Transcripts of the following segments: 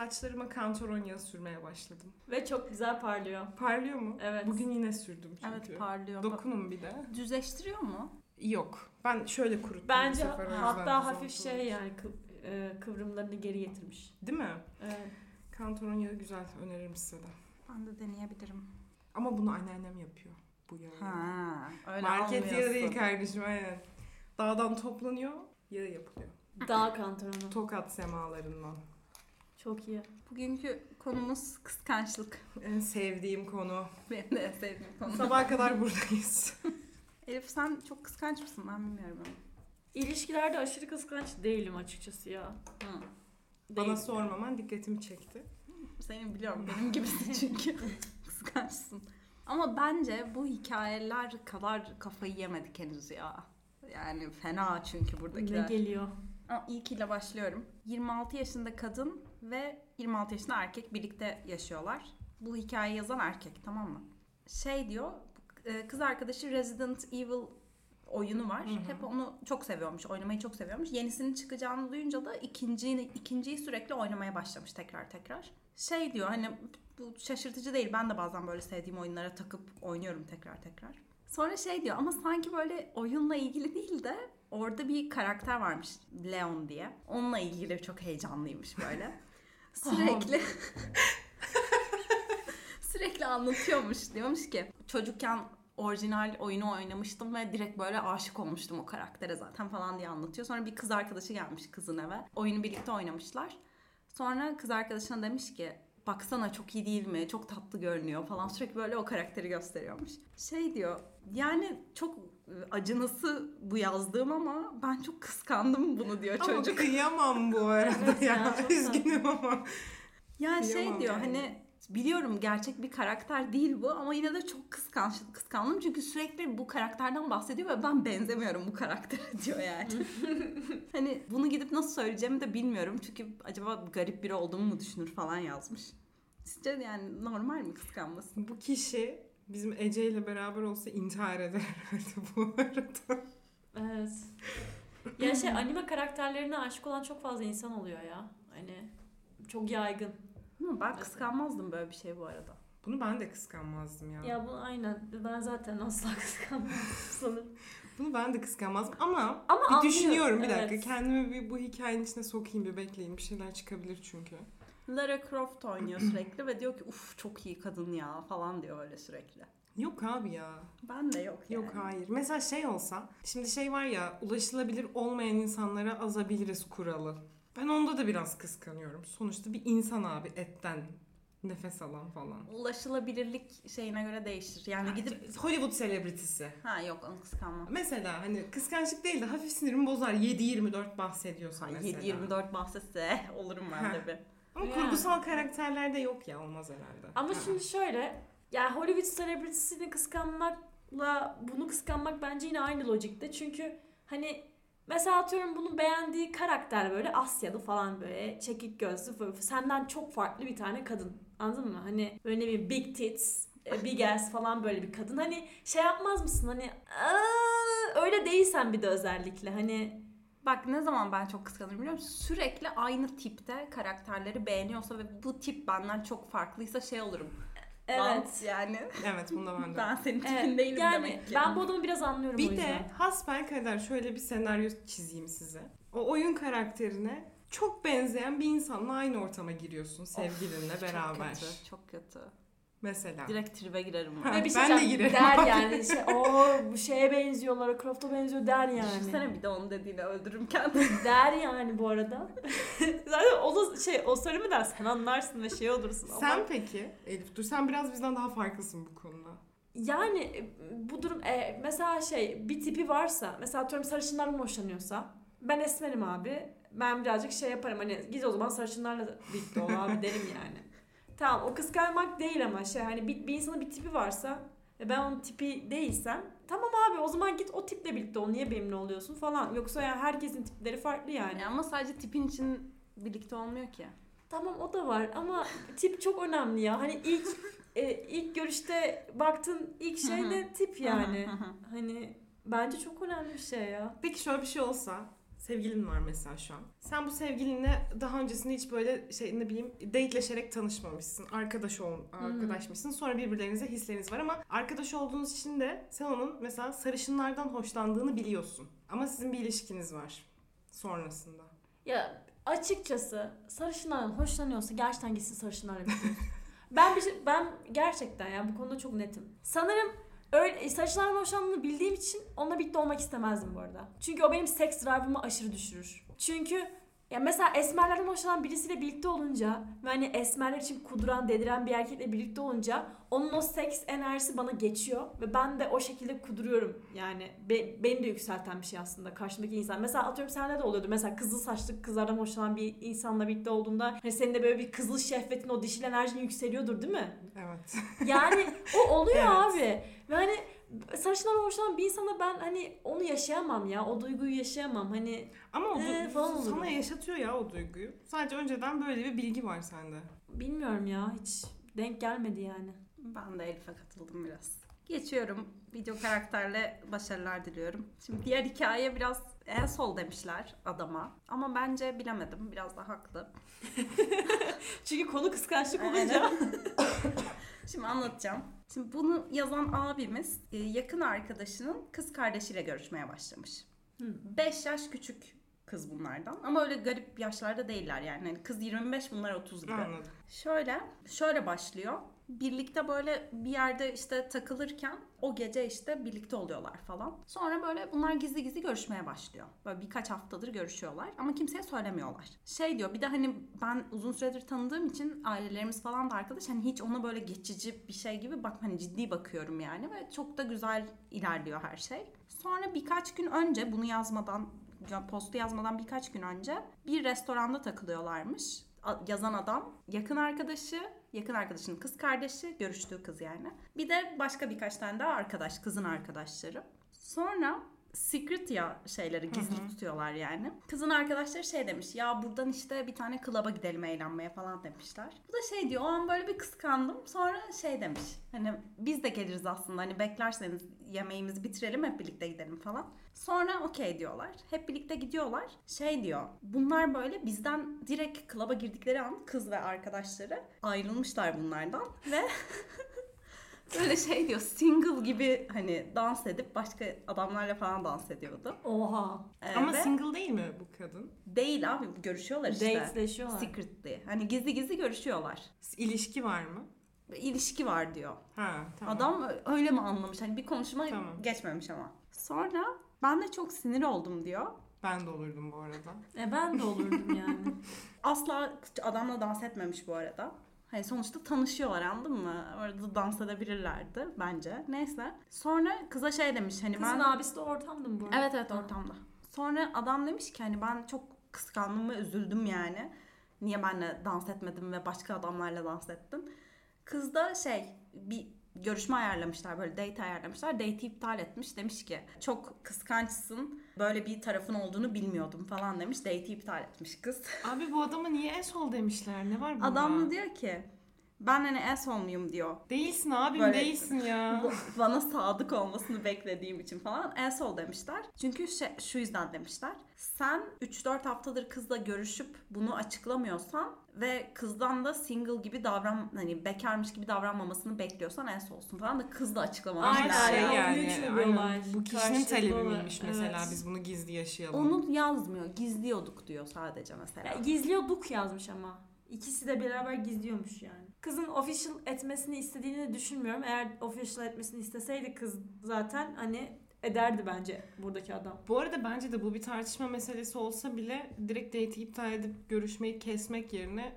Saçlarıma kantaron yağı sürmeye başladım. Ve çok güzel parlıyor. Parlıyor mu? Evet. Bugün yine sürdüm çünkü. Evet parlıyor. Dokunun bir de. Düzleştiriyor mu? Yok. Ben şöyle kuruttum Bence bu sefer. hatta hafif şey yani kıv- e, kıvrımlarını geri getirmiş. Değil mi? Evet. Kantaron yağı güzel. Öneririm size de. Ben de deneyebilirim. Ama bunu anneannem yapıyor. Bu yağı. Ha, öyle Market yağı değil kardeşim aynen. Dağdan toplanıyor, yağı yapılıyor. Dağ kantaronu. Tokat semalarından. Çok iyi. Bugünkü konumuz kıskançlık. En sevdiğim konu. Benim de en sevdiğim konu. Sabaha kadar buradayız. Elif sen çok kıskanç mısın? Ben bilmiyorum ama. İlişkilerde aşırı kıskanç değilim açıkçası ya. Hı. Bana sormaman dikkatimi çekti. Seni biliyorum. Benim gibisin çünkü. Kıskançsın. Ama bence bu hikayeler kadar kafayı yemedik henüz ya. Yani fena çünkü Ne buradakiler. geliyor? Aa, İlkiyle başlıyorum. 26 yaşında kadın ve 26 yaşında erkek birlikte yaşıyorlar. Bu hikayeyi yazan erkek tamam mı? Şey diyor, e, kız arkadaşı Resident Evil oyunu var. Hı hı. Hep onu çok seviyormuş, oynamayı çok seviyormuş. Yenisinin çıkacağını duyunca da ikinciyi, ikinciyi sürekli oynamaya başlamış tekrar tekrar. Şey diyor hani bu şaşırtıcı değil. Ben de bazen böyle sevdiğim oyunlara takıp oynuyorum tekrar tekrar. Sonra şey diyor ama sanki böyle oyunla ilgili değil de orada bir karakter varmış Leon diye. Onunla ilgili çok heyecanlıymış böyle. Sürekli sürekli anlatıyormuş. Diyormuş ki çocukken orijinal oyunu oynamıştım ve direkt böyle aşık olmuştum o karaktere zaten falan diye anlatıyor. Sonra bir kız arkadaşı gelmiş kızın eve. Oyunu birlikte oynamışlar. Sonra kız arkadaşına demiş ki baksana çok iyi değil mi? Çok tatlı görünüyor falan. Sürekli böyle o karakteri gösteriyormuş. Şey diyor yani çok acınası bu yazdığım ama ben çok kıskandım bunu diyor Ama çocuk. kıyamam bu arada Evet ya, ya. Üzgünüm ama. Yani şey Kıyamam diyor yani. hani biliyorum gerçek bir karakter değil bu ama yine de çok kıskanç, kıskandım çünkü sürekli bu karakterden bahsediyor ve ben benzemiyorum bu karaktere diyor yani. hani bunu gidip nasıl söyleyeceğimi de bilmiyorum çünkü acaba garip biri olduğumu mu düşünür falan yazmış. Sizce yani normal mi kıskanması? Bu kişi bizim Ece ile beraber olsa intihar eder herhalde bu arada. Evet. Ya şey anime karakterlerine aşık olan çok fazla insan oluyor ya. Hani çok yaygın. Ama ben kıskanmazdım böyle bir şey bu arada. Bunu ben de kıskanmazdım ya. Ya bu aynen. Ben zaten asla kıskanmam sanırım. Bunu ben de kıskanmazdım ama, Ama bir anlıyorum, düşünüyorum bir evet. dakika. Kendimi bir bu hikayenin içine sokayım bir bekleyin. Bir şeyler çıkabilir çünkü. Lara Croft oynuyor sürekli ve diyor ki uf çok iyi kadın ya falan diyor öyle sürekli. Yok abi ya. Ben de yok yani. Yok hayır. Mesela şey olsa, şimdi şey var ya ulaşılabilir olmayan insanlara azabiliriz kuralı. Ben onda da biraz kıskanıyorum. Sonuçta bir insan abi etten nefes alan falan. Ulaşılabilirlik şeyine göre değişir. Yani gidip Hollywood selebritisi. ha yok onu kıskanmam. Mesela hani kıskançlık değil de hafif sinirimi bozar 7-24 bahsediyorsa Ha, mesela. 7-24 bahsetse olurum ben de bir. Ama Yani. kurgusal karakterlerde yok ya olmaz herhalde. Ama Ha. şimdi şöyle. Yani Hollywood selebritisini kıskanmakla bunu kıskanmak bence yine aynı lojikte. Çünkü hani mesela atıyorum bunu beğendiği karakter böyle Asyalı falan böyle çekik gözlü böyle senden çok farklı bir tane kadın. Anladın mı? Hani böyle ne bileyim big tits, e, big ass falan böyle bir kadın. Hani şey yapmaz mısın hani "Aa!" öyle değilsen bir de özellikle hani Bak ne zaman ben çok kıskanırım biliyor musun? Sürekli aynı tipte karakterleri beğeniyorsa ve bu tip benden çok farklıysa şey olurum. Lan evet. yani Evet bunda ben de. ben senin tipin Evet, değilim yani demek ki. ben bu adamı biraz anlıyorum o Bir yüzden. de hasbelkader şöyle bir senaryo çizeyim size. O oyun karakterine çok benzeyen bir insanla aynı ortama giriyorsun sevgilinle Çok beraber. kötü, çok kötü. Mesela. Direkt tribe girerim. Ha, Ve bir şey ben de girerim. Der yani. Şey, o bu şeye benziyor Lara Croft'a benziyor der yani. Düşünsene bir de onu dediğini öldürürüm kendimi. Der yani bu arada. Zaten o da şey o söylemeden sen anlarsın ve şey olursun. Ama Sen peki Elif dur sen biraz bizden daha farklısın bu konuda. yani e, bu durum e, mesela şey bir tipi varsa mesela atıyorum sarışınlardan hoşlanıyorsa ben esmerim abi. Ben birazcık şey yaparım hani git o zaman sarışınlarla birlikte ol abi derim yani. Tamam o kıskanmak değil ama şey hani bir, bir insanın bir tipi varsa ve ben onun tipi değilsem tamam abi o zaman git o tiple birlikte ol niye benimle oluyorsun falan. Yoksa yani herkesin tipleri farklı yani. Ama sadece tipin için birlikte olmuyor ki. Tamam o da var ama tip çok önemli ya. Hani ilk e, ilk görüşte baktın ilk şey ne tip yani. Hani bence çok önemli bir şey ya. Peki şöyle bir şey olsa Sevgilin var mesela şu an. Sen bu sevgilinle daha öncesinde hiç böyle şey ne bileyim dateleşerek tanışmamışsın. Arkadaş ol, arkadaşmışsın. Sonra birbirlerinize hisleriniz var ama arkadaş olduğunuz için de sen onun mesela sarışınlardan hoşlandığını biliyorsun. Ama sizin bir ilişkiniz var sonrasında. Ya açıkçası sarışınlardan hoşlanıyorsa gerçekten gitsin sarışınlarla birlikte. ben bir şey, ben gerçekten ya bu konuda çok netim. Sanırım öyle sarışınlardan hoşlandığını bildiğim için onunla birlikte olmak istemezdim bu arada. Çünkü o benim seks drive'ımı aşırı düşürür. Çünkü ya mesela esmerlerden hoşlanan birisiyle birlikte olunca ve hani esmerler için kuduran, dediren bir erkekle birlikte olunca onun o seks enerjisi bana geçiyor ve ben de o şekilde kuduruyorum. Yani be- beni de yükselten bir şey aslında karşımdaki insan. Mesela atıyorum sende de oluyordu. Mesela kızıl saçlı kızlardan hoşlanan bir insanla birlikte olduğunda hani senin de böyle bir kızıl şehvetin o dişil enerjin yükseliyordur değil mi? Evet. Yani o oluyor Evet. abi. Ve sarışınlardan hoşlanan bir insana ben hani onu yaşayamam ya. O duyguyu yaşayamam. Hani Ama o du- Ee, falan olurum. sana yaşatıyor ya o duyguyu. Sadece önceden böyle bir bilgi var sende. bilmiyorum ya hiç denk gelmedi yani. Ben de Elif'e katıldım biraz. Geçiyorum. Video karakterle başarılar diliyorum. Şimdi diğer hikaye biraz en sol demişler adama. Ama bence bilemedim. Biraz da haklı. Çünkü konu kıskançlık olunca. Şimdi anlatacağım. Şimdi bunu yazan abimiz e, yakın arkadaşının kız kardeşiyle görüşmeye başlamış. Hı. 5 yaş küçük kız bunlardan. Ama öyle garip yaşlarda değiller yani. Hani kız 25 bunlar 30 gibi. Anladım. Şöyle, şöyle başlıyor. Birlikte böyle bir yerde işte takılırken o gece işte birlikte oluyorlar falan. Sonra böyle bunlar gizli gizli görüşmeye başlıyor. Böyle birkaç haftadır görüşüyorlar ama kimseye söylemiyorlar. Şey diyor bir de hani ben uzun süredir tanıdığım için ailelerimiz falan da arkadaş hani hiç ona böyle geçici bir şey gibi bak hani ciddi bakıyorum yani ve çok da güzel ilerliyor her şey. Sonra birkaç gün önce bunu yazmadan ya postu yazmadan birkaç gün önce bir restoranda takılıyorlarmış. Yazan adam yakın arkadaşı, yakın arkadaşının kız kardeşi, görüştüğü kız yani. Bir de başka birkaç tane daha arkadaş, kızın arkadaşları. Sonra secret ya şeyleri gizli Hı hı. tutuyorlar yani. Kızın arkadaşları şey demiş ya buradan işte bir tane klaba gidelim eğlenmeye falan demişler. Bu da şey diyor o an böyle bir kıskandım. Sonra şey demiş hani biz de geliriz aslında hani beklerseniz yemeğimizi bitirelim hep birlikte gidelim falan. Sonra okey diyorlar. Hep birlikte gidiyorlar. Şey diyor. Bunlar böyle bizden direkt klaba girdikleri an kız ve arkadaşları ayrılmışlar bunlardan ve böyle şey diyor single gibi hani dans edip başka adamlarla falan dans ediyordu. Oha. Ee, Ama ve single değil mi bu kadın? değil abi görüşüyorlar işte. Dateleşiyorlar. Secretly. Hani gizli gizli görüşüyorlar. İlişki var mı? İlişki var diyor. Ha tamam. Adam öyle mi anlamış? Hani bir konuşma Tamam. geçmemiş ama. Sonra ben de çok sinir oldum diyor. Ben de olurdum bu arada. E ben de olurdum yani. Asla adamla dans etmemiş bu arada. Hani sonuçta tanışıyorlar anladın mı? Orada dans edebilirlerdi bence. Neyse. Sonra kıza şey demiş hani Kızın ben... abisi de ortamda mı bu arada? Evet evet ortamda. Sonra adam demiş ki hani ben çok kıskandım ve üzüldüm yani. Niye benle dans etmedim ve başka adamlarla dans ettim. Kız da şey bir görüşme ayarlamışlar böyle date ayarlamışlar. Date'i iptal etmiş demiş ki çok kıskançsın böyle bir tarafın olduğunu bilmiyordum falan demiş. Date'i iptal etmiş kız. Abi bu adama niye esol demişler? Ne var bunda? Adam da diyor ki ben hani asshole muyum diyor. Değilsin abim Böyle- değilsin ya. Bana sadık olmasını beklediğim için falan asshole demişler. Çünkü şey, şu yüzden demişler. Sen 3-4 haftadır kızla görüşüp bunu açıklamıyorsan ve kızdan da single gibi davran hani bekarmış gibi davranmamasını bekliyorsan asshole'sun falan da kız da açıklamamış. Aynen, Ama şey ya, yani, aynen, bu kişinin talebi miymiş mesela evet. biz bunu gizli yaşayalım. Onu yazmıyor. Gizliyorduk diyor sadece mesela. Ya, gizliyorduk yazmış ama. İkisi de beraber gizliyormuş yani. Kızın official etmesini istediğini de düşünmüyorum. Eğer official etmesini isteseydi kız zaten hani ederdi bence buradaki adam. Bu arada bence de bu bir tartışma meselesi olsa bile direkt date'i iptal edip görüşmeyi kesmek yerine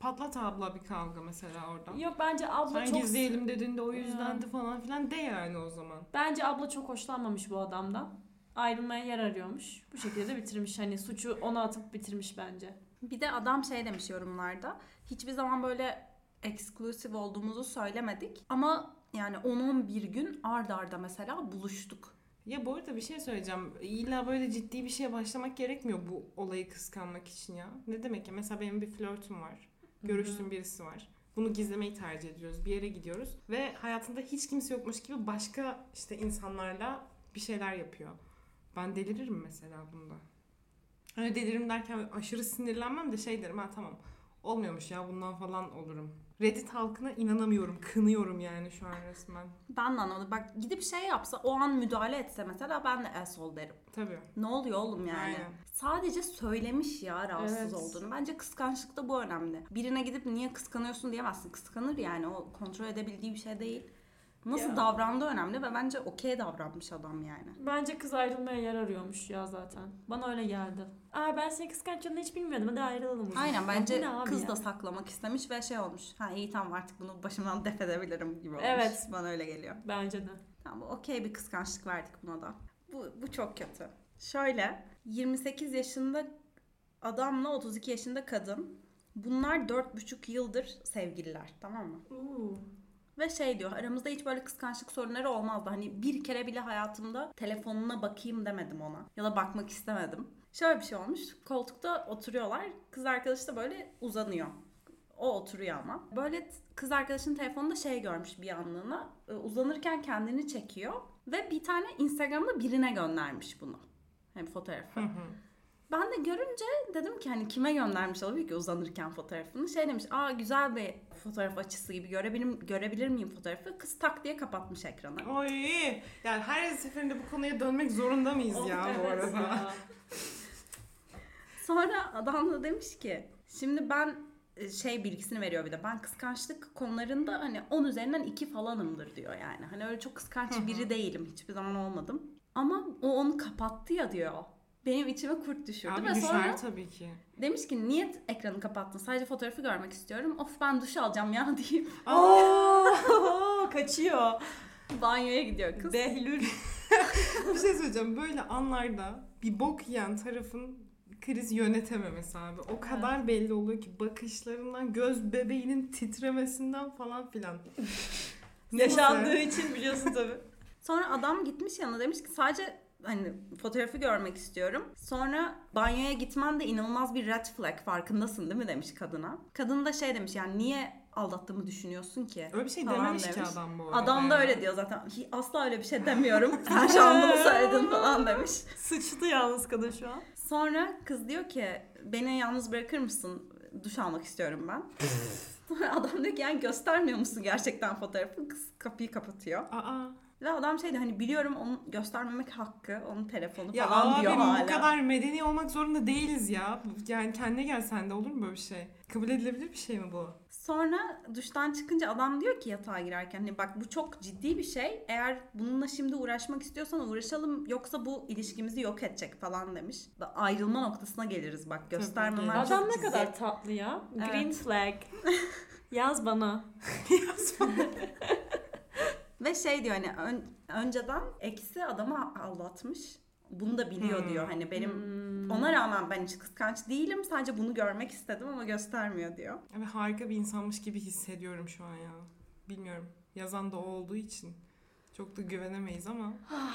patlat abla bir kavga mesela oradan. Yok bence abla Sen çok gizleyelim dedin de o yüzdendi falan filan de yani o zaman. bence abla çok hoşlanmamış bu adamdan. Ayrılmaya yer arıyormuş. Bu şekilde de bitirmiş. Hani suçu ona atıp bitirmiş bence. Bir de adam şey demiş yorumlarda. Hiçbir zaman böyle exclusive olduğumuzu söylemedik. Ama yani 10-11 gün ard arda mesela buluştuk. Ya bu arada bir şey söyleyeceğim. İlla böyle ciddi bir şeye başlamak gerekmiyor bu olayı kıskanmak için ya. Ne demek ya? Mesela benim bir flörtüm var. Görüştüğüm birisi var. Bunu gizlemeyi tercih ediyoruz. Bir yere gidiyoruz ve hayatında hiç kimse yokmuş gibi başka işte insanlarla bir şeyler yapıyor. Ben deliririm mesela bunda. Hani deliririm derken aşırı sinirlenmem de şey derim ha tamam. Olmuyormuş ya bundan falan olurum. Reddit halkına inanamıyorum. Kınıyorum yani şu an resmen. Ben de anlamadım. Bak gidip şey yapsa o an müdahale etse mesela ben de asshole derim. Tabii. Ne oluyor oğlum yani? Aynen. Sadece söylemiş ya rahatsız Evet. olduğunu. Bence kıskançlıkta bu önemli. Birine gidip niye kıskanıyorsun diyemezsin. Kıskanır yani o kontrol edebildiği bir şey değil. Nasıl Ya. davrandığı önemli ve bence okey davranmış adam yani. Bence kız ayrılmaya yer arıyormuş ya zaten. Bana öyle geldi. Aa ben seni kıskançlığını hiç bilmiyordum. Hadi ayrılalım zaman. Aynen bence kız ya? da saklamak istemiş ve şey olmuş. Ha iyi tamam artık bunu başımdan def edebilirim gibi olmuş. Evet. Bana öyle geliyor. Bence de. Tamam okey bir kıskançlık verdik buna da. Bu, bu çok kötü. Şöyle 28 yaşında adamla 32 yaşında kadın. Bunlar 4,5 yıldır sevgililer tamam mı? Uuu. Ve şey diyor aramızda hiç böyle kıskançlık sorunları olmazdı. Hani bir kere bile hayatımda telefonuna bakayım demedim ona. Ya da bakmak istemedim. Şöyle bir şey olmuş. Koltukta oturuyorlar. Kız arkadaşı da böyle uzanıyor. O oturuyor ama. Böyle kız arkadaşının telefonunda şey görmüş bir anlığına. Ee, Uzanırken kendini çekiyor. Ve bir tane Instagram'da birine göndermiş bunu. Hem fotoğrafı. Ben de görünce dedim ki hani kime göndermiş olabilir ki uzanırken fotoğrafını. Şey demiş aa güzel bir fotoğraf açısı gibi görebilir, görebilir miyim fotoğrafı? Kız tak diye kapatmış ekranı. Oy. Yani her seferinde bu konuya dönmek zorunda mıyız ya bu arada? ya. Sonra adam da demiş ki şimdi ben e, şey bilgisini veriyor bir de ben kıskançlık konularında hani 10 üzerinden 2 falanımdır diyor yani. Hani öyle çok kıskanç biri değilim hiçbir zaman olmadım. Ama o onu kapattı ya diyor. Benim içime kurt düşürdü Abi ve düşer sonra tabii ki. demiş ki niye ekranı kapattın sadece fotoğrafı görmek istiyorum. Of ben duş alacağım ya deyip Oo, kaçıyor. banyoya gidiyor kız. Behlül. bir şey söyleyeceğim. Böyle anlarda bir bok yiyen tarafın kriz yönetememesi abi. O kadar belli oluyor ki bakışlarından, göz bebeğinin titremesinden falan filan. Yaşandığı için biliyorsun tabii. Sonra adam gitmiş yanına demiş ki sadece hani fotoğrafı görmek istiyorum. Sonra banyoya gitmen de inanılmaz bir red flag farkındasın değil mi demiş kadına. Kadın da şey demiş yani niye aldattığımı düşünüyorsun ki? Öyle bir şey Falan dememiş ki demiş. adam bu arada. Adam da öyle diyor zaten. "Hi- Asla öyle bir şey demiyorum. Sen şu an bunu söyledin falan demiş. Sıçtı yalnız kadın şu an. Sonra kız diyor ki beni yalnız bırakır mısın? Duş almak istiyorum ben. Sonra adam diyor ki yani göstermiyor musun gerçekten fotoğrafı? Kız kapıyı kapatıyor. Aa. Ve adam şey diyor hani biliyorum onu göstermemek hakkı, onun telefonu Ya falan abi diyor hala. bu kadar medeni olmak zorunda değiliz ya. Yani kendine gel sen de olur mu böyle bir şey? Kabul edilebilir bir şey mi bu? Sonra duştan çıkınca adam diyor ki yatağa girerken hani bak bu çok ciddi bir şey. Eğer bununla şimdi uğraşmak istiyorsan uğraşalım yoksa bu ilişkimizi yok edecek falan demiş. Da- Ayrılma noktasına geliriz bak göstermemen çok Adam ne ciddi. kadar tatlı ya. Evet. Green flag. Yaz bana. Ve şey diyor hani ön- önceden eksi adamı aldatmış. Bunu da biliyor Hmm. diyor hani benim Hmm. ona rağmen ben hiç kıskanç değilim sadece bunu görmek istedim ama göstermiyor diyor. Ve harika bir insanmış gibi hissediyorum şu an ya. Bilmiyorum. Yazan da o olduğu için çok da güvenemeyiz ama.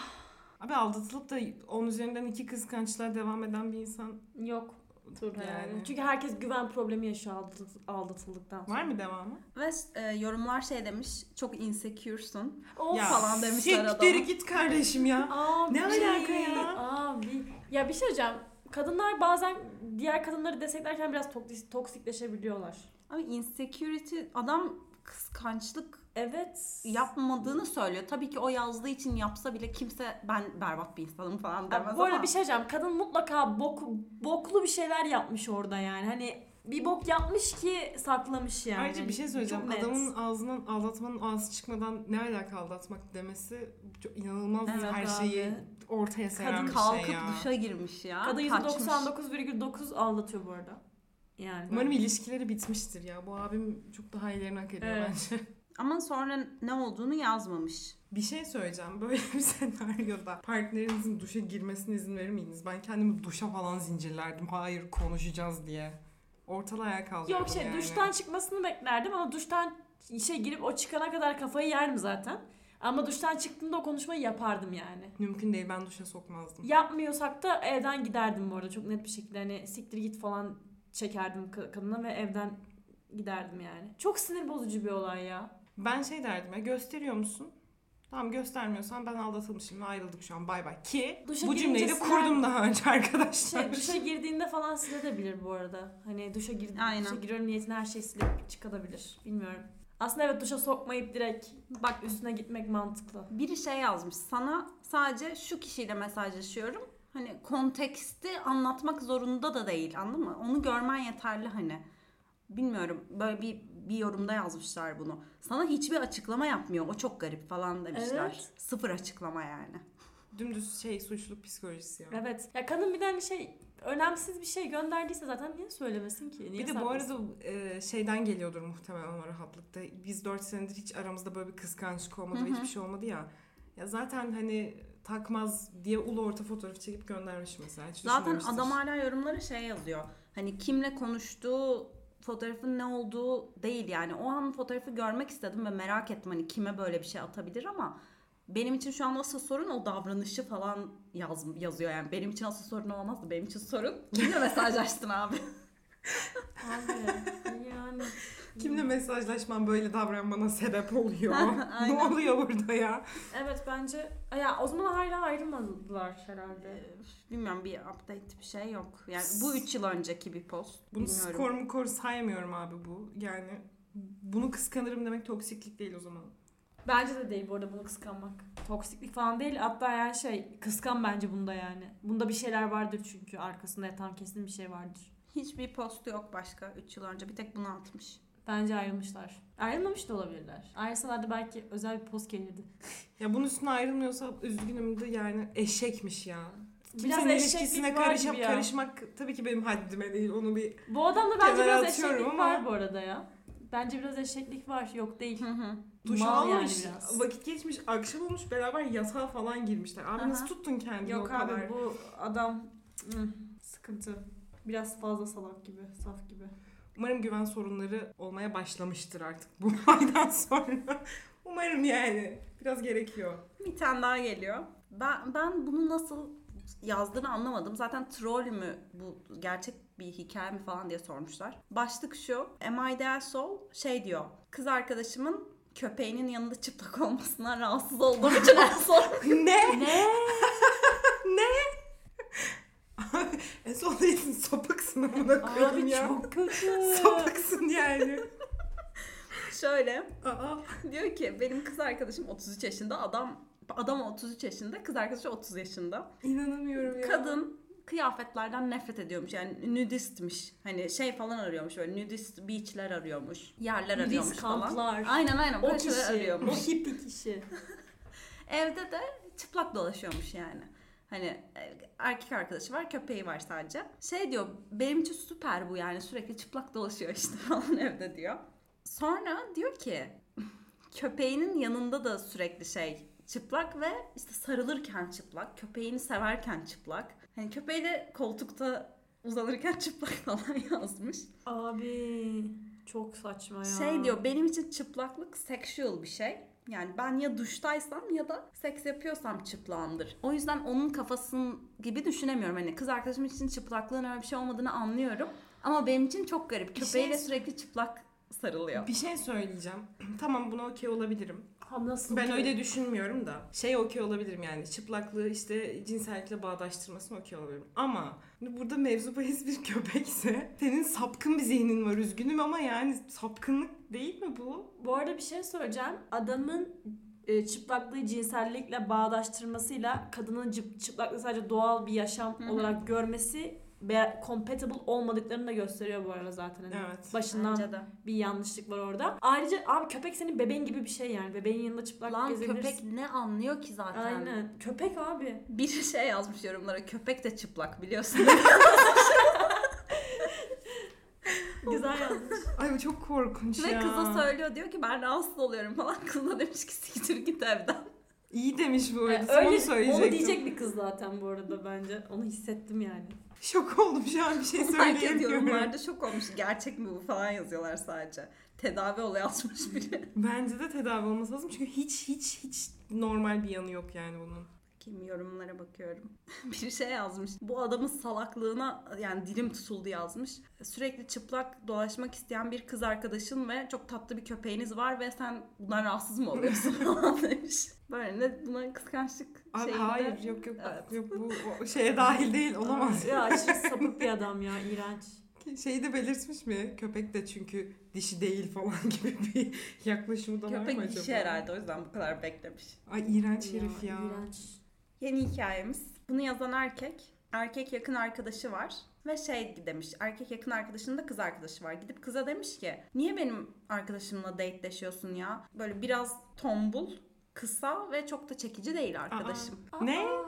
Abi aldatılıp da 10 üzerinden iki kıskançlığa devam eden bir insan Yok. Yani. yani. Çünkü herkes güven problemi yaşıyor aldat- aldatıldıktan sonra. Var mı devamı? Ve e, yorumlar şey demiş çok insecure'sun. Of. Ya, falan demişler Siktir adama. git kardeşim ya. Abi. Ne alaka ya? Abi. Ya bir şey hocam. Kadınlar bazen diğer kadınları desteklerken biraz toksik, toksikleşebiliyorlar. Abi insecurity adam kıskançlık Evet. yapmadığını söylüyor. Tabii ki o yazdığı için yapsa bile kimse ben berbat bir insanım falan demez Abi bu arada ama. bir şey diyeceğim. Kadın mutlaka bok, boklu bir şeyler yapmış orada yani. Hani bir bok yapmış ki saklamış yani. Ayrıca bir şey söyleyeceğim. Çok net. Adamın ağzından aldatmanın ağzı çıkmadan ne alaka aldatmak demesi çok inanılmaz Evet her abi. şeyi ortaya seven Kadın bir kalkıp şey ya. duşa girmiş ya. Kadın kaçmış. %99,9 aldatıyor bu arada. Yani. Umarım ilişkileri bitmiştir ya. Bu abim çok daha iyilerini hak ediyor Evet. bence. Ama sonra ne olduğunu yazmamış. Bir şey söyleyeceğim. Böyle bir senaryoda partnerinizin duşa girmesine izin verir miydiniz? Ben kendimi duşa falan zincirlerdim. Hayır konuşacağız diye. Ortalığı ayağa kaldırdım Yok şey yani. duştan çıkmasını beklerdim ama duştan şey girip o çıkana kadar kafayı yerdim zaten. Ama duştan çıktığımda o konuşmayı yapardım yani. Mümkün değil ben duşa sokmazdım. Yapmıyorsak da evden giderdim bu arada çok net bir şekilde hani siktir git falan çekerdim ka- kadına ve evden giderdim yani. Çok sinir bozucu bir olay ya. Ben şey derdim ya gösteriyor musun? Tamam göstermiyorsan ben aldatılmışım ve ayrıldık şu an bay bay. Ki Duşa bu cümleyi de kurdum daha önce arkadaşlar. Şey, duşa girdiğinde falan silebilir bu arada. Hani duşa, gir Aynen. duşa giriyorum niyetine her şey silip çıkabilir. Bilmiyorum. Aslında evet duşa sokmayıp direkt bak üstüne gitmek mantıklı. Biri şey yazmış sana sadece şu kişiyle mesajlaşıyorum. Hani konteksti anlatmak zorunda da değil anladın mı? Onu görmen yeterli hani. Bilmiyorum böyle bir bir yorumda yazmışlar bunu. Sana hiçbir açıklama yapmıyor. O çok garip falan demişler. Evet. Sıfır açıklama yani. Dümdüz şey suçluluk psikolojisi ya. Evet. Ya kadın bir hani şey önemsiz bir şey gönderdiyse zaten niye söylemesin ki? Niye Bir de bu arada e, şeyden geliyordur muhtemelen o rahatlıkta. Biz 4 senedir hiç aramızda böyle bir kıskançlık olmadı Hı ve hiçbir şey olmadı ya. Ya zaten hani takmaz diye ulu orta fotoğrafı çekip göndermiş mesela. Hiç Zaten adam hala yorumlara şey yazıyor. Hani kimle konuştuğu fotoğrafın ne olduğu değil yani. O an fotoğrafı görmek istedim ve merak ettim hani kime böyle bir şey atabilir ama benim için şu an asıl sorun o davranışı falan yaz, yazıyor yani. Benim için asıl sorun olmazdı. Benim için sorun kimle mesajlaştın abi? Abi yani. Kimle mesajlaşman böyle davranmana sebep oluyor? ne Aynen. oluyor burada ya? Evet bence ya o zaman hala ayrılmadılar herhalde. Bilmiyorum bir update bir şey yok. Yani bu 3 yıl önceki bir post. Bunu Bilmiyorum. skor mu kor saymıyorum abi bu. Yani bunu kıskanırım demek toksiklik değil o zaman. Bence de değil bu arada bunu kıskanmak. Toksiklik falan değil. Hatta yani şey kıskan bence bunda yani. Bunda bir şeyler vardır çünkü arkasında yatan kesin bir şey vardır. Hiçbir postu yok başka 3 yıl önce. Bir tek bunu atmış. Bence ayrılmışlar. Ayrılmamış da olabilirler. Ayrılsalar da belki özel bir post gelirdi. Ya bunun üstüne ayrılmıyorsa üzgünüm de yani eşekmiş ya. Biraz Kimsenin eşeklik ilişkisine karışıp karışmak tabii ki benim haddime değil. Onu bir Bu adamda bence biraz eşeklik ama- var bu arada ya. Bence biraz eşeklik var. Yok değil. Hı hı. duş Mal yani almış, biraz. vakit geçmiş, akşam olmuş beraber yatağa falan girmişler. Abi Aha. nasıl tuttun kendini Yok o abi kadar? bu adam hmm, sıkıntı. Biraz fazla salak gibi, saf gibi. Umarım güven sorunları olmaya başlamıştır artık bu aydan sonra. Umarım yani. Biraz gerekiyor. Bir tane daha geliyor. Ben ben bunu nasıl yazdığını anlamadım. Zaten troll mü bu gerçek bir hikaye mi falan diye sormuşlar. Başlık şu. Am I Del Sol şey diyor. Kız arkadaşımın köpeğinin yanında çıplak olmasından rahatsız olduğum için son. ne? Ne? En son değilsin sapıksın amına koyayım ya. çok kötü. Sapıksın yani. Şöyle Aa. diyor ki benim kız arkadaşım 33 yaşında adam adam 33 yaşında kız arkadaşı 30 yaşında. İnanamıyorum ya. Kadın kıyafetlerden nefret ediyormuş. Yani nudistmiş. Hani şey falan arıyormuş böyle nudist beachler arıyormuş. Yerler Nudist arıyormuş falan. kamplar. Aynen aynen O kişi. şeyler O arıyormuş. hippi kişi. Evde de çıplak dolaşıyormuş yani. Hani e, erkek arkadaşı var, köpeği var sadece. Şey diyor, benim için süper bu yani sürekli çıplak dolaşıyor işte falan evde diyor. Sonra diyor ki köpeğinin yanında da sürekli şey çıplak ve işte sarılırken çıplak, köpeğini severken çıplak. Hani köpeğiyle koltukta uzanırken çıplak falan yazmış. Abi çok saçma ya. Şey diyor benim için çıplaklık sexual bir şey. Yani ben ya duştaysam ya da seks yapıyorsam çıplağımdır. O yüzden onun kafasın gibi düşünemiyorum. Hani kız arkadaşım için çıplaklığın öyle bir şey olmadığını anlıyorum. Ama benim için çok garip. Bir Köpeğiyle şey- sürekli çıplak sarılıyor. Bir şey söyleyeceğim. tamam buna okey olabilirim. Ha, nasıl Ben ki? öyle düşünmüyorum da. Şey okey olabilirim yani. Çıplaklığı işte cinsellikle bağdaştırmasını okey olabilirim. Ama burada mevzu bahis bir köpekse senin sapkın bir zihnin var üzgünüm ama yani sapkınlık değil mi bu? Bu arada bir şey söyleyeceğim. Adamın e, çıplaklığı cinsellikle bağdaştırmasıyla kadının çıplaklığı sadece doğal bir yaşam Hı hı. olarak görmesi compatible olmadıklarını da gösteriyor bu arada zaten. Hani Evet. Başından Bence de. bir yanlışlık var orada. Ayrıca abi köpek senin bebeğin gibi bir şey yani. Bebeğin yanında çıplak Lan gezebilirsin. köpek ne anlıyor ki zaten? Aynen. Köpek abi. Bir şey yazmış yorumlara. Köpek de çıplak biliyorsun. Güzel yazmış. Ay bu çok korkunç Ve ya. kıza söylüyor diyor ki ben rahatsız oluyorum falan. Kız da demiş ki siktir git evden. İyi demiş bu arada. Yani Sana onu öyle söyleyecektim. onu diyecek bir kız zaten bu arada bence. Onu hissettim yani. Şok oldum şu an bir şey Herkes söyleyemiyorum. yorumlarda şok olmuş. Gerçek mi bu falan yazıyorlar sadece. Tedavi olayı yazmış biri. Bence de tedavi olması lazım çünkü hiç hiç hiç normal bir yanı yok yani bunun. Bakayım yorumlara bakıyorum. bir şey yazmış. Bu adamın salaklığına yani dilim tutuldu yazmış. Sürekli çıplak dolaşmak isteyen bir kız arkadaşın ve çok tatlı bir köpeğiniz var ve sen bundan rahatsız mı oluyorsun falan demiş. Böyle ne buna kıskançlık Abi, şeyinde. hayır yok yok. Evet. Yok bu o şeye dahil değil olamaz. Ya aşırı sapık bir adam ya iğrenç. Şeyi de belirtmiş mi? Köpek de çünkü dişi değil falan gibi bir yaklaşımı da var mı Köpek acaba? dişi herhalde o yüzden bu kadar beklemiş. Ay iğrenç herif ya. İğrenç. Yeni hikayemiz. Bunu yazan erkek. Erkek yakın arkadaşı var. Ve şey demiş. Erkek yakın arkadaşının da kız arkadaşı var. Gidip kıza demiş ki niye benim arkadaşımla dateleşiyorsun ya? Böyle biraz tombul, kısa ve çok da çekici değil arkadaşım. Ne? Aa.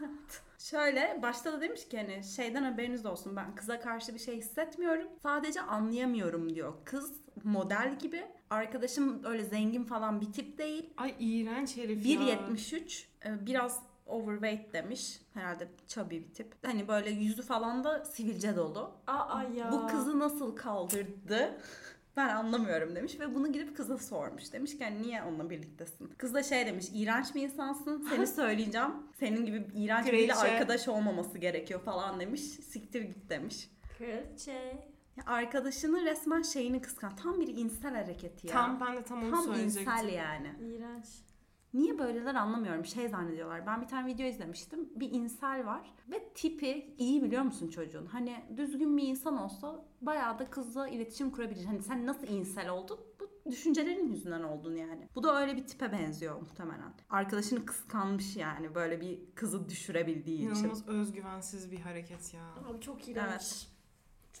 Şöyle başta da demiş ki hani şeyden haberiniz olsun ben kıza karşı bir şey hissetmiyorum. Sadece anlayamıyorum diyor. Kız model gibi. Arkadaşım öyle zengin falan bir tip değil. Ay iğrenç herif ya. 1.73 e, biraz overweight demiş. Herhalde chubby bir tip. Hani böyle yüzü falan da sivilce dolu. Aa ya. Bu kızı nasıl kaldırdı? Ben anlamıyorum demiş ve bunu gidip kıza sormuş. Demiş ki hani niye onunla birliktesin? Kız da şey demiş iğrenç bir insansın seni söyleyeceğim. Senin gibi iğrenç biriyle Kraliçe. arkadaş olmaması gerekiyor falan demiş. Siktir git demiş. Kraliçe. Ya arkadaşının resmen şeyini kıskan. Tam bir insel hareketi ya. Tam ben de tam onu Tam söyleyecektim. insel yani. İğrenç. Niye böyleler anlamıyorum. Şey zannediyorlar. Ben bir tane video izlemiştim. Bir insel var ve tipi iyi biliyor musun çocuğun? Hani düzgün bir insan olsa bayağı da kızla iletişim kurabilir. Hani sen nasıl insel oldun? Bu düşüncelerin yüzünden oldun yani. Bu da öyle bir tipe benziyor muhtemelen. Arkadaşını kıskanmış yani böyle bir kızı düşürebildiği için. İnanılmaz özgüvensiz bir hareket ya. Abi çok iğrenç. Evet.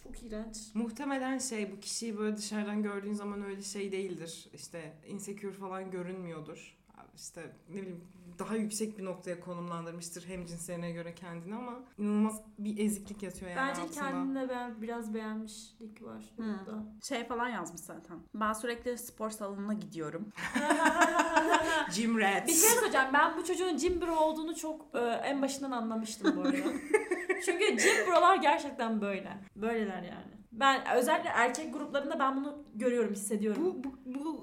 Çok iğrenç. Muhtemelen şey bu kişiyi böyle dışarıdan gördüğün zaman öyle şey değildir. İşte insecure falan görünmüyordur. İşte ne bileyim daha yüksek bir noktaya konumlandırmıştır hem cinslerine göre kendini ama inanılmaz bir eziklik yatıyor yani Bence altında. kendine ben biraz beğenmişlik var burada. Şey falan yazmış zaten. Ben sürekli spor salonuna gidiyorum. Gym rat. Bir şey söyleyeceğim. Ben bu çocuğun gym bro olduğunu çok e, en başından anlamıştım bu arada. Çünkü gym brolar gerçekten böyle. Böyleler yani. Ben özellikle erkek gruplarında ben bunu görüyorum, hissediyorum. Bu, bu,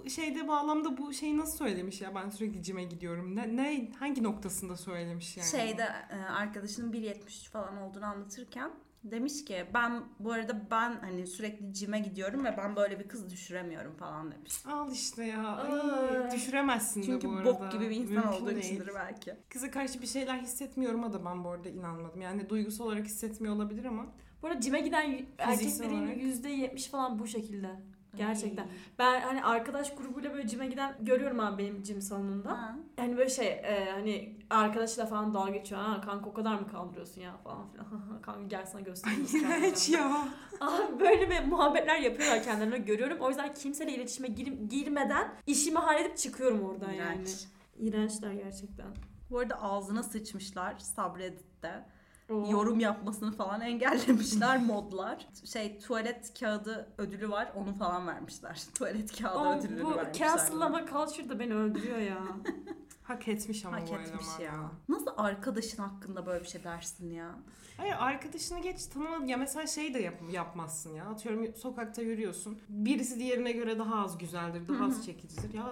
bu şeyde bağlamda bu şeyi nasıl söylemiş ya ben sürekli cime gidiyorum. Ne, ne hangi noktasında söylemiş yani? Şeyde e, arkadaşının 1.73 falan olduğunu anlatırken demiş ki ben bu arada ben hani sürekli cime gidiyorum ve ben böyle bir kız düşüremiyorum falan demiş. Al işte ya. Ay, düşüremezsin Çünkü de bu arada. bok gibi bir insan Mümkün olduğu değil. içindir belki. Kıza karşı bir şeyler hissetmiyorum da ben bu arada inanmadım. Yani duygusal olarak hissetmiyor olabilir ama. Bu arada cime giden erkeklerin olarak. %70 falan bu şekilde. Gerçekten. Ay. Ben hani arkadaş grubuyla böyle cime giden görüyorum abi benim cim salonunda. Ha. Yani böyle şey e, hani arkadaşla falan dalga geçiyor. Ha kanka o kadar mı kaldırıyorsun ya falan filan. kanka gel sana göstereyim. İğrenç ya. Abi böyle bir muhabbetler yapıyorlar kendilerine görüyorum. O yüzden kimseyle iletişime gir- girmeden işimi halledip çıkıyorum oradan yani. İğrenç. İğrençler gerçekten. Bu arada ağzına sıçmışlar Subreddit'te. Oo. Yorum yapmasını falan engellemişler modlar. Şey tuvalet kağıdı ödülü var onu falan vermişler. Tuvalet kağıdı Ama ödülünü bu vermişler. cancel'lama culture da beni öldürüyor ya. Hak etmiş ama Hak bu etmiş eleman ya. Nasıl arkadaşın hakkında böyle bir şey dersin ya? Hayır arkadaşını geç tanımadın. Ya mesela şey de yap, yapmazsın ya. Atıyorum sokakta yürüyorsun. Birisi diğerine göre daha az güzeldir, daha az çekicidir. Ya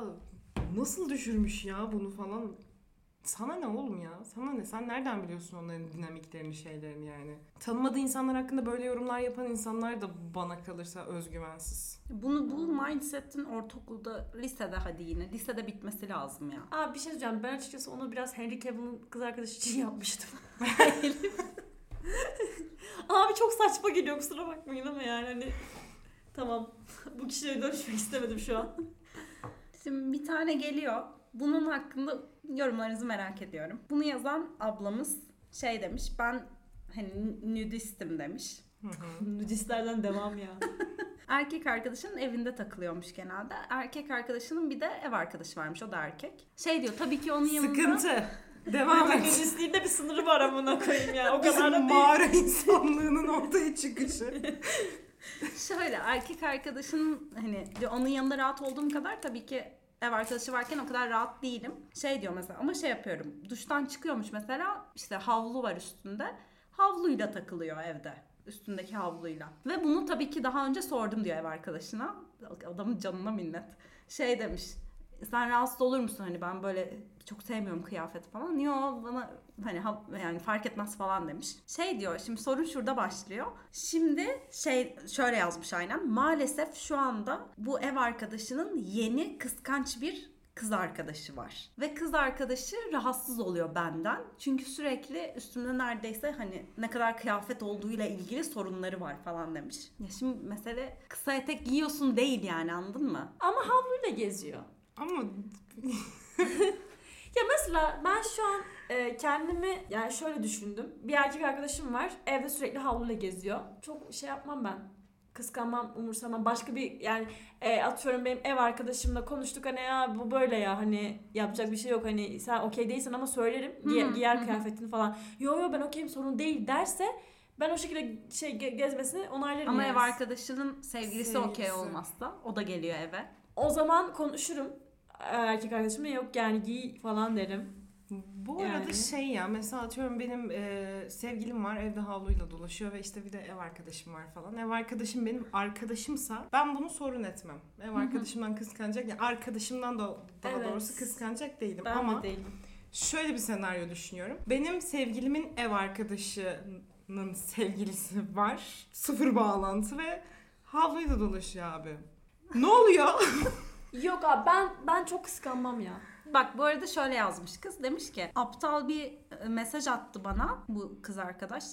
nasıl düşürmüş ya bunu falan. Sana ne oğlum ya? Sana ne? Sen nereden biliyorsun onların dinamiklerini, şeylerini yani? Tanımadığı insanlar hakkında böyle yorumlar yapan insanlar da bana kalırsa özgüvensiz. Bunu bu mindsetin ortaokulda, lisede hadi yine. Lisede bitmesi lazım ya. Abi bir şey söyleyeceğim. Ben açıkçası onu biraz Henry Cavill'ın kız arkadaşı için yapmıştım. Abi çok saçma geliyor kusura bakmayın ama yani hani tamam. Bu kişiye dönüşmek istemedim şu an. Şimdi bir tane geliyor. Bunun hakkında yorumlarınızı merak ediyorum. Bunu yazan ablamız şey demiş. Ben hani nudistim demiş. Hı hı. Nudistlerden devam ya. Erkek arkadaşının evinde takılıyormuş genelde. Erkek arkadaşının bir de ev arkadaşı varmış. O da erkek. Şey diyor tabii ki onun yanında... Sıkıntı. Devam et. Nudistliğin de bir sınırı var amına koyayım ya. O kadar da değil. mağara insanlığının ortaya çıkışı. Şöyle erkek arkadaşının hani onun yanında rahat olduğum kadar tabii ki ev arkadaşı varken o kadar rahat değilim. Şey diyor mesela ama şey yapıyorum. Duştan çıkıyormuş mesela işte havlu var üstünde. Havluyla takılıyor evde. Üstündeki havluyla. Ve bunu tabii ki daha önce sordum diyor ev arkadaşına. Adamın canına minnet. Şey demiş. Sen rahatsız olur musun hani ben böyle çok sevmiyorum kıyafet falan. Yo bana hani ha- yani fark etmez falan demiş. Şey diyor şimdi sorun şurada başlıyor. Şimdi şey şöyle yazmış aynen. Maalesef şu anda bu ev arkadaşının yeni kıskanç bir kız arkadaşı var. Ve kız arkadaşı rahatsız oluyor benden. Çünkü sürekli üstümde neredeyse hani ne kadar kıyafet olduğuyla ilgili sorunları var falan demiş. Ya şimdi mesele kısa etek giyiyorsun değil yani anladın mı? Ama havluyla geziyor. Ama Ya mesela ben şu an e, kendimi yani şöyle düşündüm. Bir erkek arkadaşım var. Evde sürekli havluyla geziyor. Çok şey yapmam ben. Kıskanmam, umursamam. Başka bir yani e, atıyorum benim ev arkadaşımla konuştuk hani ya bu böyle ya hani yapacak bir şey yok hani sen okey değilsen ama söylerim. Giy- hı, giyer hı. kıyafetini falan. Yo yo ben okeyim sorun değil derse ben o şekilde şey ge- gezmesini onaylarım Ama yani. ev arkadaşının sevgilisi okey Sevgilisi. olmazsa o da geliyor eve. O zaman konuşurum. Erkek arkadaşımla yok yani giy falan derim. Bu Yani. arada şey ya mesela atıyorum benim e, sevgilim var evde havluyla dolaşıyor ve işte bir de ev arkadaşım var falan. Ev arkadaşım benim arkadaşımsa ben bunu sorun etmem. Ev arkadaşımdan kıskanacak ya arkadaşımdan da daha Evet. doğrusu kıskanacak değilim Ben ama de değilim. şöyle bir senaryo düşünüyorum. Benim sevgilimin ev arkadaşının sevgilisi var. Sıfır bağlantı ve havluyla dolaşıyor abi. Ne oluyor? Yok abi ben ben çok kıskanmam ya. Bak bu arada şöyle yazmış kız. Demiş ki aptal bir e, mesaj attı bana bu kız arkadaş.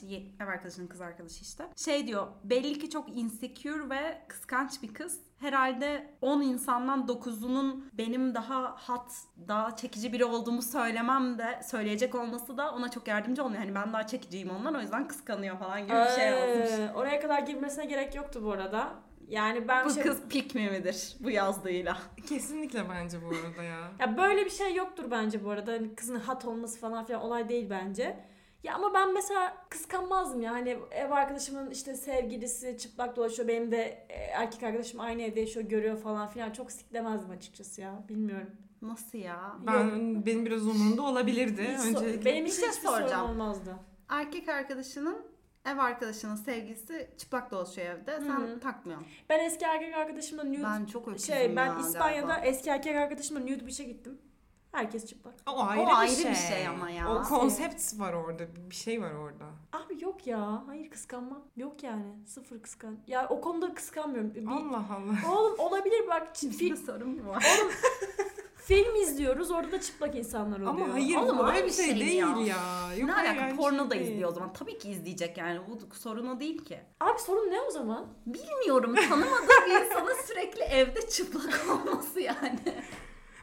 Ev arkadaşının kız arkadaşı işte. Şey diyor belli ki çok insecure ve kıskanç bir kız. Herhalde 10 insandan 9'unun benim daha hat, daha çekici biri olduğumu söylemem de söyleyecek olması da ona çok yardımcı olmuyor. Hani ben daha çekiciyim ondan o yüzden kıskanıyor falan gibi bir şey. Ee, oraya kadar girmesine gerek yoktu bu arada. Yani ben Bu şey, kız pik mi midir bu yazdığıyla? Kesinlikle bence bu arada ya. ya böyle bir şey yoktur bence bu arada. Hani kızın hat olması falan filan olay değil bence. Ya ama ben mesela kıskanmazdım ya. Hani ev arkadaşımın işte sevgilisi çıplak dolaşıyor. Benim de e, erkek arkadaşım aynı evde yaşıyor görüyor falan filan. Çok siklemezdim açıkçası ya. Bilmiyorum. Nasıl ya? Ben benim biraz umurumda olabilirdi. Öncelikle benim için şey hiçbir sorun soracağım. olmazdı. Erkek arkadaşının ev arkadaşının sevgilisi çıplak dolaşıyor evde. Sen Hı hı. takmıyorsun. Ben eski erkek arkadaşımla nude Ben çok öküzüm şey ben ya İspanya'da galiba. eski erkek arkadaşımla nude beach'e gittim. Herkes çıplak. O ayrı, O ayrı bir, şey. bir şey ama ya. O konsept var orada. Bir şey var orada. Abi yok ya. Hayır kıskanmam. Yok yani. Sıfır kıskan. Ya o konuda kıskanmıyorum. Bir- Allah Allah. Oğlum olabilir bak. Film, sorun mu var? oğlum film izliyoruz. Orada da çıplak insanlar oluyor. Ama hayır Oğlum, öyle bir şey, şey değil ya? ya. Yok, ne alaka porno şey da değil. izliyor o zaman. Tabii ki izleyecek yani. Bu sorun o değil ki. Abi sorun ne o zaman? Bilmiyorum tanımadığı bir insanın sürekli evde çıplak olması yani.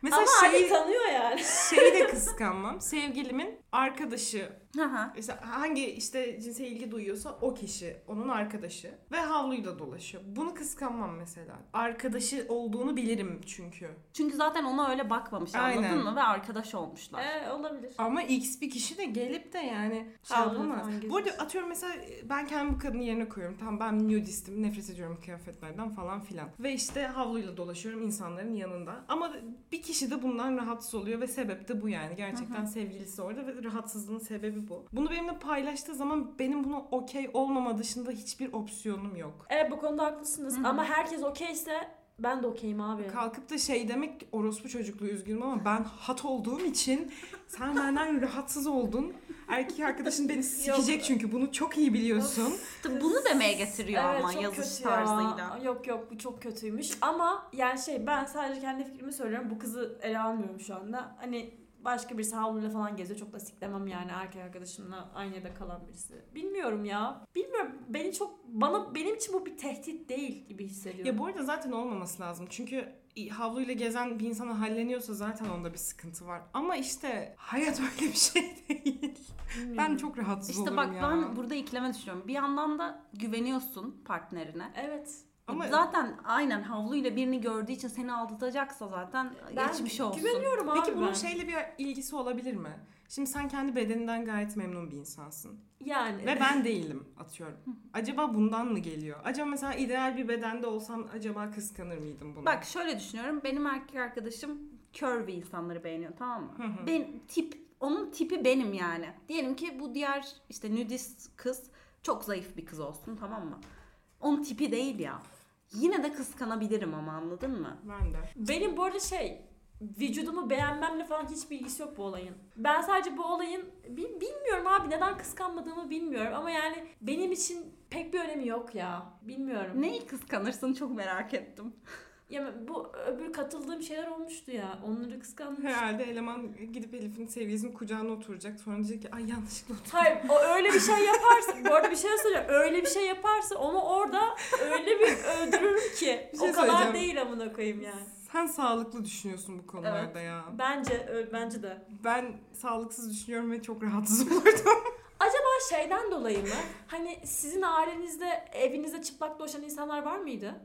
Mesela Ama şey, Ali tanıyor yani. şeyi de kıskanmam. Sevgilimin arkadaşı Haha. işte hangi işte cinse ilgi duyuyorsa o kişi onun arkadaşı ve havluyla dolaşıyor. Bunu kıskanmam mesela. Arkadaşı olduğunu bilirim çünkü. Çünkü zaten ona öyle bakmamış Aynen. anladın mı? Ve arkadaş olmuşlar. Ee, olabilir. Ama X bir kişi de gelip de yani şey Havluyla yapamaz. falan Bu arada atıyorum mesela ben kendimi bu kadının yerine koyuyorum. Tamam ben nudistim, nefret ediyorum kıyafetlerden falan filan. Ve işte havluyla dolaşıyorum insanların yanında. Ama bir kişi de bundan rahatsız oluyor ve sebep de bu yani. Gerçekten sevgilisi orada ve rahatsızlığın sebebi bu. Bunu benimle paylaştığı zaman benim buna okey olmama dışında hiçbir opsiyonum yok. Evet bu konuda haklısınız. Hı hı. Ama herkes okeyse ben de okeyim abi. Kalkıp da şey demek orospu çocukluğu üzgünüm ama ben hat olduğum için sen benden rahatsız oldun. Erkek arkadaşın beni sikecek çünkü bunu çok iyi biliyorsun. İşte bunu demeye getiriyor Evet, ama çok yazış kötü ya. tarzıyla. Yok yok bu çok kötüymüş. Ama yani şey ben sadece kendi fikrimi söylüyorum. Bu kızı ele almıyorum şu anda. Hani başka birisi havluyla falan geziyor. Çok da siklemem yani erkek arkadaşımla aynı evde kalan birisi. Bilmiyorum ya. Bilmiyorum. Beni çok bana benim için bu bir tehdit değil gibi hissediyorum. Ya bu arada zaten olmaması lazım. Çünkü havluyla gezen bir insana halleniyorsa zaten onda bir sıkıntı var. Ama işte hayat öyle bir şey değil. Bilmiyorum. Ben çok rahatsız İşte olurum bak ya. ben burada ikileme düşünüyorum. Bir yandan da güveniyorsun partnerine. Evet. Ama zaten aynen havluyla birini gördüğü için seni aldatacaksa zaten Ben geçmiş olsun. Güveniyorum abi peki bunun ben. şeyle bir ilgisi olabilir mi? Şimdi sen kendi bedeninden gayet memnun bir insansın. Yani. Ve ben değilim atıyorum. Acaba bundan mı geliyor? Acaba mesela ideal bir bedende olsam acaba kıskanır mıydım bunu? Bak şöyle düşünüyorum. Benim erkek arkadaşım curvy insanları beğeniyor tamam mı? Ben tip onun tipi benim yani. Diyelim ki bu diğer işte nudist kız çok zayıf bir kız olsun tamam mı? Onun tipi değil ya. Yine de kıskanabilirim ama anladın mı? Ben de. Benim bu arada şey vücudumu beğenmemle falan hiçbir ilgisi yok bu olayın. Ben sadece bu olayın bi- bilmiyorum abi neden kıskanmadığımı bilmiyorum ama yani benim için pek bir önemi yok ya. Bilmiyorum. Neyi kıskanırsın çok merak ettim. Ya bu öbür katıldığım şeyler olmuştu ya. Onları kıskanmış. Herhalde eleman gidip Elif'in sevgilisinin kucağına oturacak. Sonra diyecek ki ay yanlışlıkla oturdum. Hayır o öyle bir şey yaparsa bu arada bir şey söyleyeceğim. Öyle bir şey yaparsa onu orada öyle bir öldürürüm ki. Bir şey o kadar değil amına koyayım yani. Sen sağlıklı düşünüyorsun bu konularda ya. Bence bence de. Ben sağlıksız düşünüyorum ve çok rahatsız olurdum. Acaba şeyden dolayı mı? Hani sizin ailenizde evinizde çıplak dolaşan insanlar var mıydı?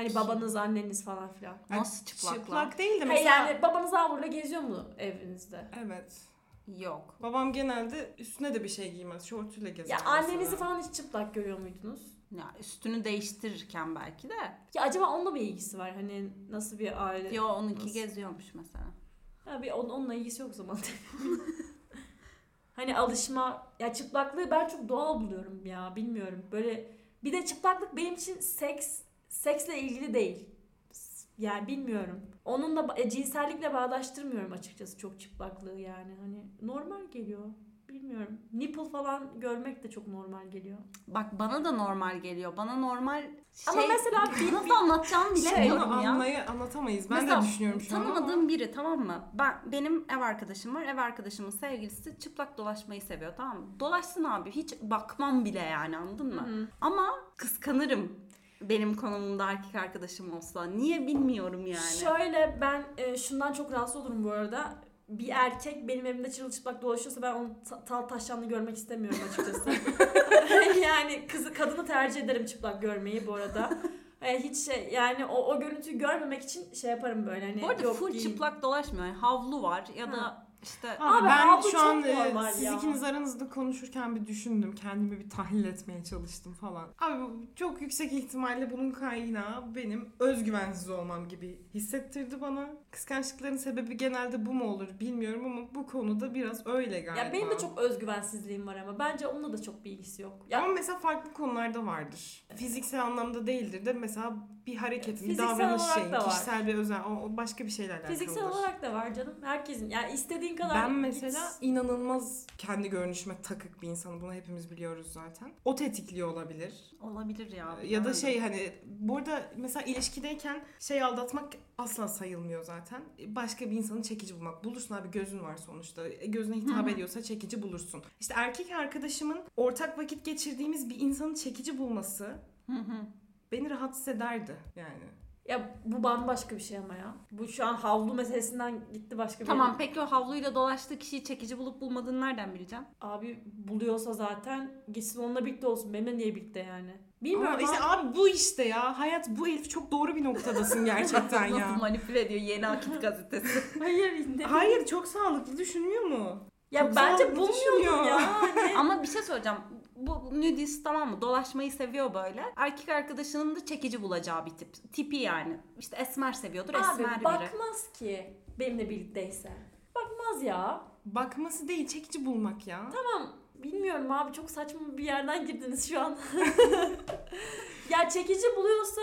Hani babanız, anneniz falan filan. Nasıl çıplaklar? Çıplak değil de Hayır mesela... yani babanız avluyla geziyor mu evinizde? Evet. Yok. Babam genelde üstüne de bir şey giymez. Şortuyla gezer. Ya mesela. annenizi falan hiç çıplak görüyor muydunuz? Ya üstünü değiştirirken belki de. Ya acaba onunla bir ilgisi var? Hani nasıl bir aile? Yo onunki Nasıl? geziyormuş mesela. Ha bir on, onunla ilgisi yok o zaman. hani alışma ya çıplaklığı ben çok doğal buluyorum ya bilmiyorum. Böyle bir de çıplaklık benim için seks seksle ilgili değil. Yani bilmiyorum. Onunla e, cinsellikle bağdaştırmıyorum açıkçası çok çıplaklığı yani. Hani normal geliyor. Bilmiyorum. Nipple falan görmek de çok normal geliyor. Bak bana da normal geliyor. Bana normal şey... Ama mesela bir- nasıl anlatacağımı Şey, bilemiyorum Onu ya. anlay anlatamayız. Ben Mesela de düşünüyorum şu an ama. Tanımadığım biri tamam mı? Ben benim ev arkadaşım var. Ev arkadaşımın sevgilisi çıplak dolaşmayı seviyor tamam mı? Dolaşsın abi. Hiç bakmam bile yani anladın mı? Hı hı. Ama kıskanırım benim konumumda erkek arkadaşım olsa. Niye bilmiyorum yani. Şöyle ben e, şundan çok rahatsız olurum bu arada. Bir erkek benim evimde çırılçıplak dolaşıyorsa ben onun ta- tal taşlarını görmek istemiyorum açıkçası. yani kızı kadını tercih ederim çıplak görmeyi bu arada. E, hiç şey yani o, o görüntüyü görmemek için şey yaparım böyle hani Bu arada yok full giyin. çıplak dolaşmıyor. Yani havlu var ya Ha. İşte Abi, ben şu an e, siz ya. ikiniz aranızda konuşurken bir düşündüm. Kendimi bir tahlil etmeye çalıştım falan. Abi bu çok yüksek ihtimalle bunun kaynağı benim özgüvensiz olmam gibi hissettirdi bana. Kıskançlıkların sebebi genelde bu mu olur bilmiyorum ama bu konuda biraz öyle galiba. Ya benim de çok özgüvensizliğim var ama bence onunla da çok bir ilgisi yok. Ya Ama mesela farklı konularda vardır. Fiziksel anlamda değildir de mesela bir hareketin, bir Fiziksel davranış şeyin, da kişisel bir özel, o, başka bir şeylerle fiziksel alakalıdır. olarak da var canım. Herkesin yani istediğin kadar Ben git- mesela inanılmaz kendi görünüşüme takık bir insanım. Bunu hepimiz biliyoruz zaten. O tetikliyor olabilir. olabilir ya. Ya da şey hani burada mesela ilişkideyken şey aldatmak asla sayılmıyor zaten. Başka bir insanı çekici bulmak. Bulursun abi gözün var sonuçta. E, Gözüne hitap ediyorsa çekici bulursun. İşte erkek arkadaşımın ortak vakit geçirdiğimiz bir insanı çekici bulması Hı hı. beni rahatsız ederdi yani. Ya bu bambaşka bir şey ama ya. Bu şu an havlu meselesinden gitti başka bir Tamam yere. peki o havluyla dolaştığı kişiyi çekici bulup bulmadığını nereden bileceğim? Abi buluyorsa zaten gitsin onunla birlikte olsun. Benimle niye birlikte yani? Bilmiyorum Ama işte abi. abi bu işte ya. Hayat bu Elif çok doğru bir noktadasın gerçekten ya. Nasıl manipüle ediyor yeni akit gazetesi. Hayır ne? Hayır çok sağlıklı düşünmüyor mu? Ya Çok bence bulmuyordum ya. Hani Ama bir şey söyleyeceğim. Bu nudist tamam mı? Dolaşmayı seviyor böyle. Erkek arkadaşının da çekici bulacağı bir tip. Tipi yani. İşte esmer seviyordur. Abi Esmer biri. bakmaz ki benimle birlikteyse. Bakmaz ya. Bakması değil çekici bulmak ya. Tamam. Bilmiyorum abi çok saçma bir yerden girdiniz şu an. ya çekici buluyorsa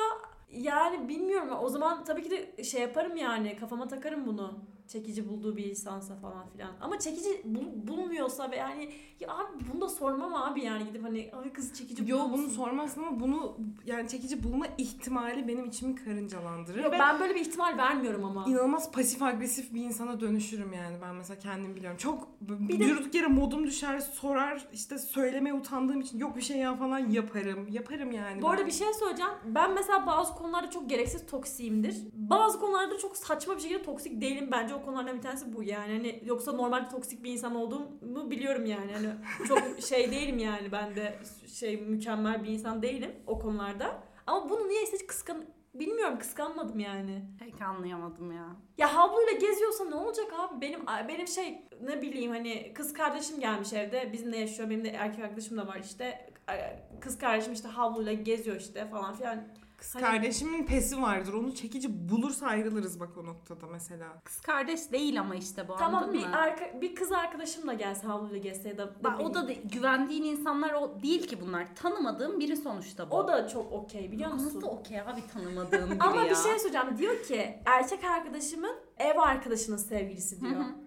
yani bilmiyorum. O zaman tabii ki de şey yaparım yani kafama takarım bunu. Çekici bulduğu bir insansa falan filan. Ama çekici bul- bulmuyorsa ve yani ya abi bunu da sormam abi yani gidip hani ay kız çekici Yo bulur bunu sormazsın ama bunu yani çekici bulma ihtimali benim içimi karıncalandırır Yok ve ben böyle bir ihtimal vermiyorum ama. inanılmaz pasif agresif bir insana dönüşürüm yani ben mesela kendim biliyorum. Çok Bir durduk yere modum düşer sorar işte söylemeye utandığım için yok bir şey ya falan yaparım. Yaparım yani. Bu arada ben. bir şey söyleyeceğim. Ben mesela bazı konularda çok gereksiz toksiyimdir. Bazı konularda çok saçma bir şekilde toksik değilim. Bence o konulardan bir tanesi bu yani. Hani yoksa normalde toksik bir insan olduğumu biliyorum yani. Hani çok şey değilim yani ben de şey mükemmel bir insan değilim o konularda. Ama bunu niye hiç kıskan bilmiyorum kıskanmadım yani. Pek anlayamadım ya. Ya havluyla geziyorsa ne olacak abi? Benim benim şey ne bileyim hani kız kardeşim gelmiş evde bizimle yaşıyor. Benim de erkek arkadaşım da var işte. Kız kardeşim işte havluyla geziyor işte falan filan. Kız Hani- kardeşimin pesi vardır. Onu çekici bulursa ayrılırız bak o noktada mesela. Kız kardeş değil ama işte bu Tamam anladın bir mı? arka, bir kız arkadaşım da gelse havluyla gezse ya da Bak, o da de- güvendiğin insanlar o değil ki bunlar. Tanımadığın biri sonuçta bu. o da çok okey biliyor musun? Nasıl okey abi tanımadığın biri Ama ya? bir şey söyleyeceğim. Diyor ki erkek arkadaşımın ev arkadaşının sevgilisi diyor. Hı hı.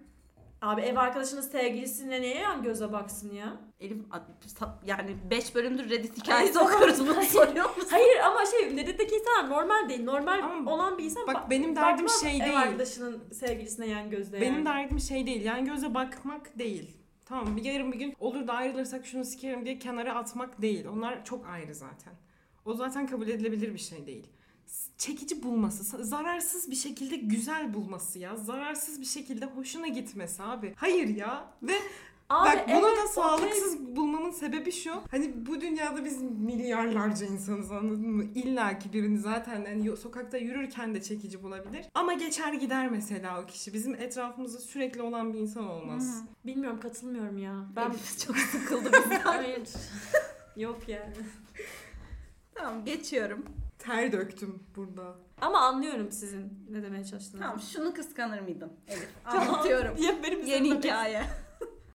Abi ev arkadaşının sevgilisine niye yan göze baksın ya? Elif yani 5 bölümdür Reddit hikayesi tamam. okuyoruz bunu soruyor musun? Hayır ama şey Reddit'teki insanlar normal değil. Normal Ama olan bir insan bak bak- benim derdim şey ev değil. arkadaşının sevgilisine yan gözle Benim yani. derdim şey değil. Yani göze bakmak değil. Tamam bir yarın bir gün olur da ayrılırsak şunu sikerim diye kenara atmak değil. Onlar çok ayrı zaten. O zaten kabul edilebilir bir şey değil. Çekici bulması, zararsız bir şekilde güzel bulması ya. Zararsız bir şekilde hoşuna gitmesi abi. Hayır ya. Ve Abi bak bunu evet, da sağlıksız bulmamın sebebi şu. Hani bu dünyada biz milyarlarca insanız anladın mı? İlla ki birini zaten hani sokakta yürürken de çekici bulabilir. Ama geçer gider mesela o kişi. Bizim etrafımızda sürekli olan bir insan olmaz. Bilmiyorum katılmıyorum ya. Ben çok sıkıldı bizden. Hayır. Yok yani. tamam geçiyorum. Ter döktüm burada. Ama anlıyorum sizin ne demeye çalıştığınızı. Tamam şunu kıskanır mıydın Elif? Anlatıyorum. Yeni hikaye.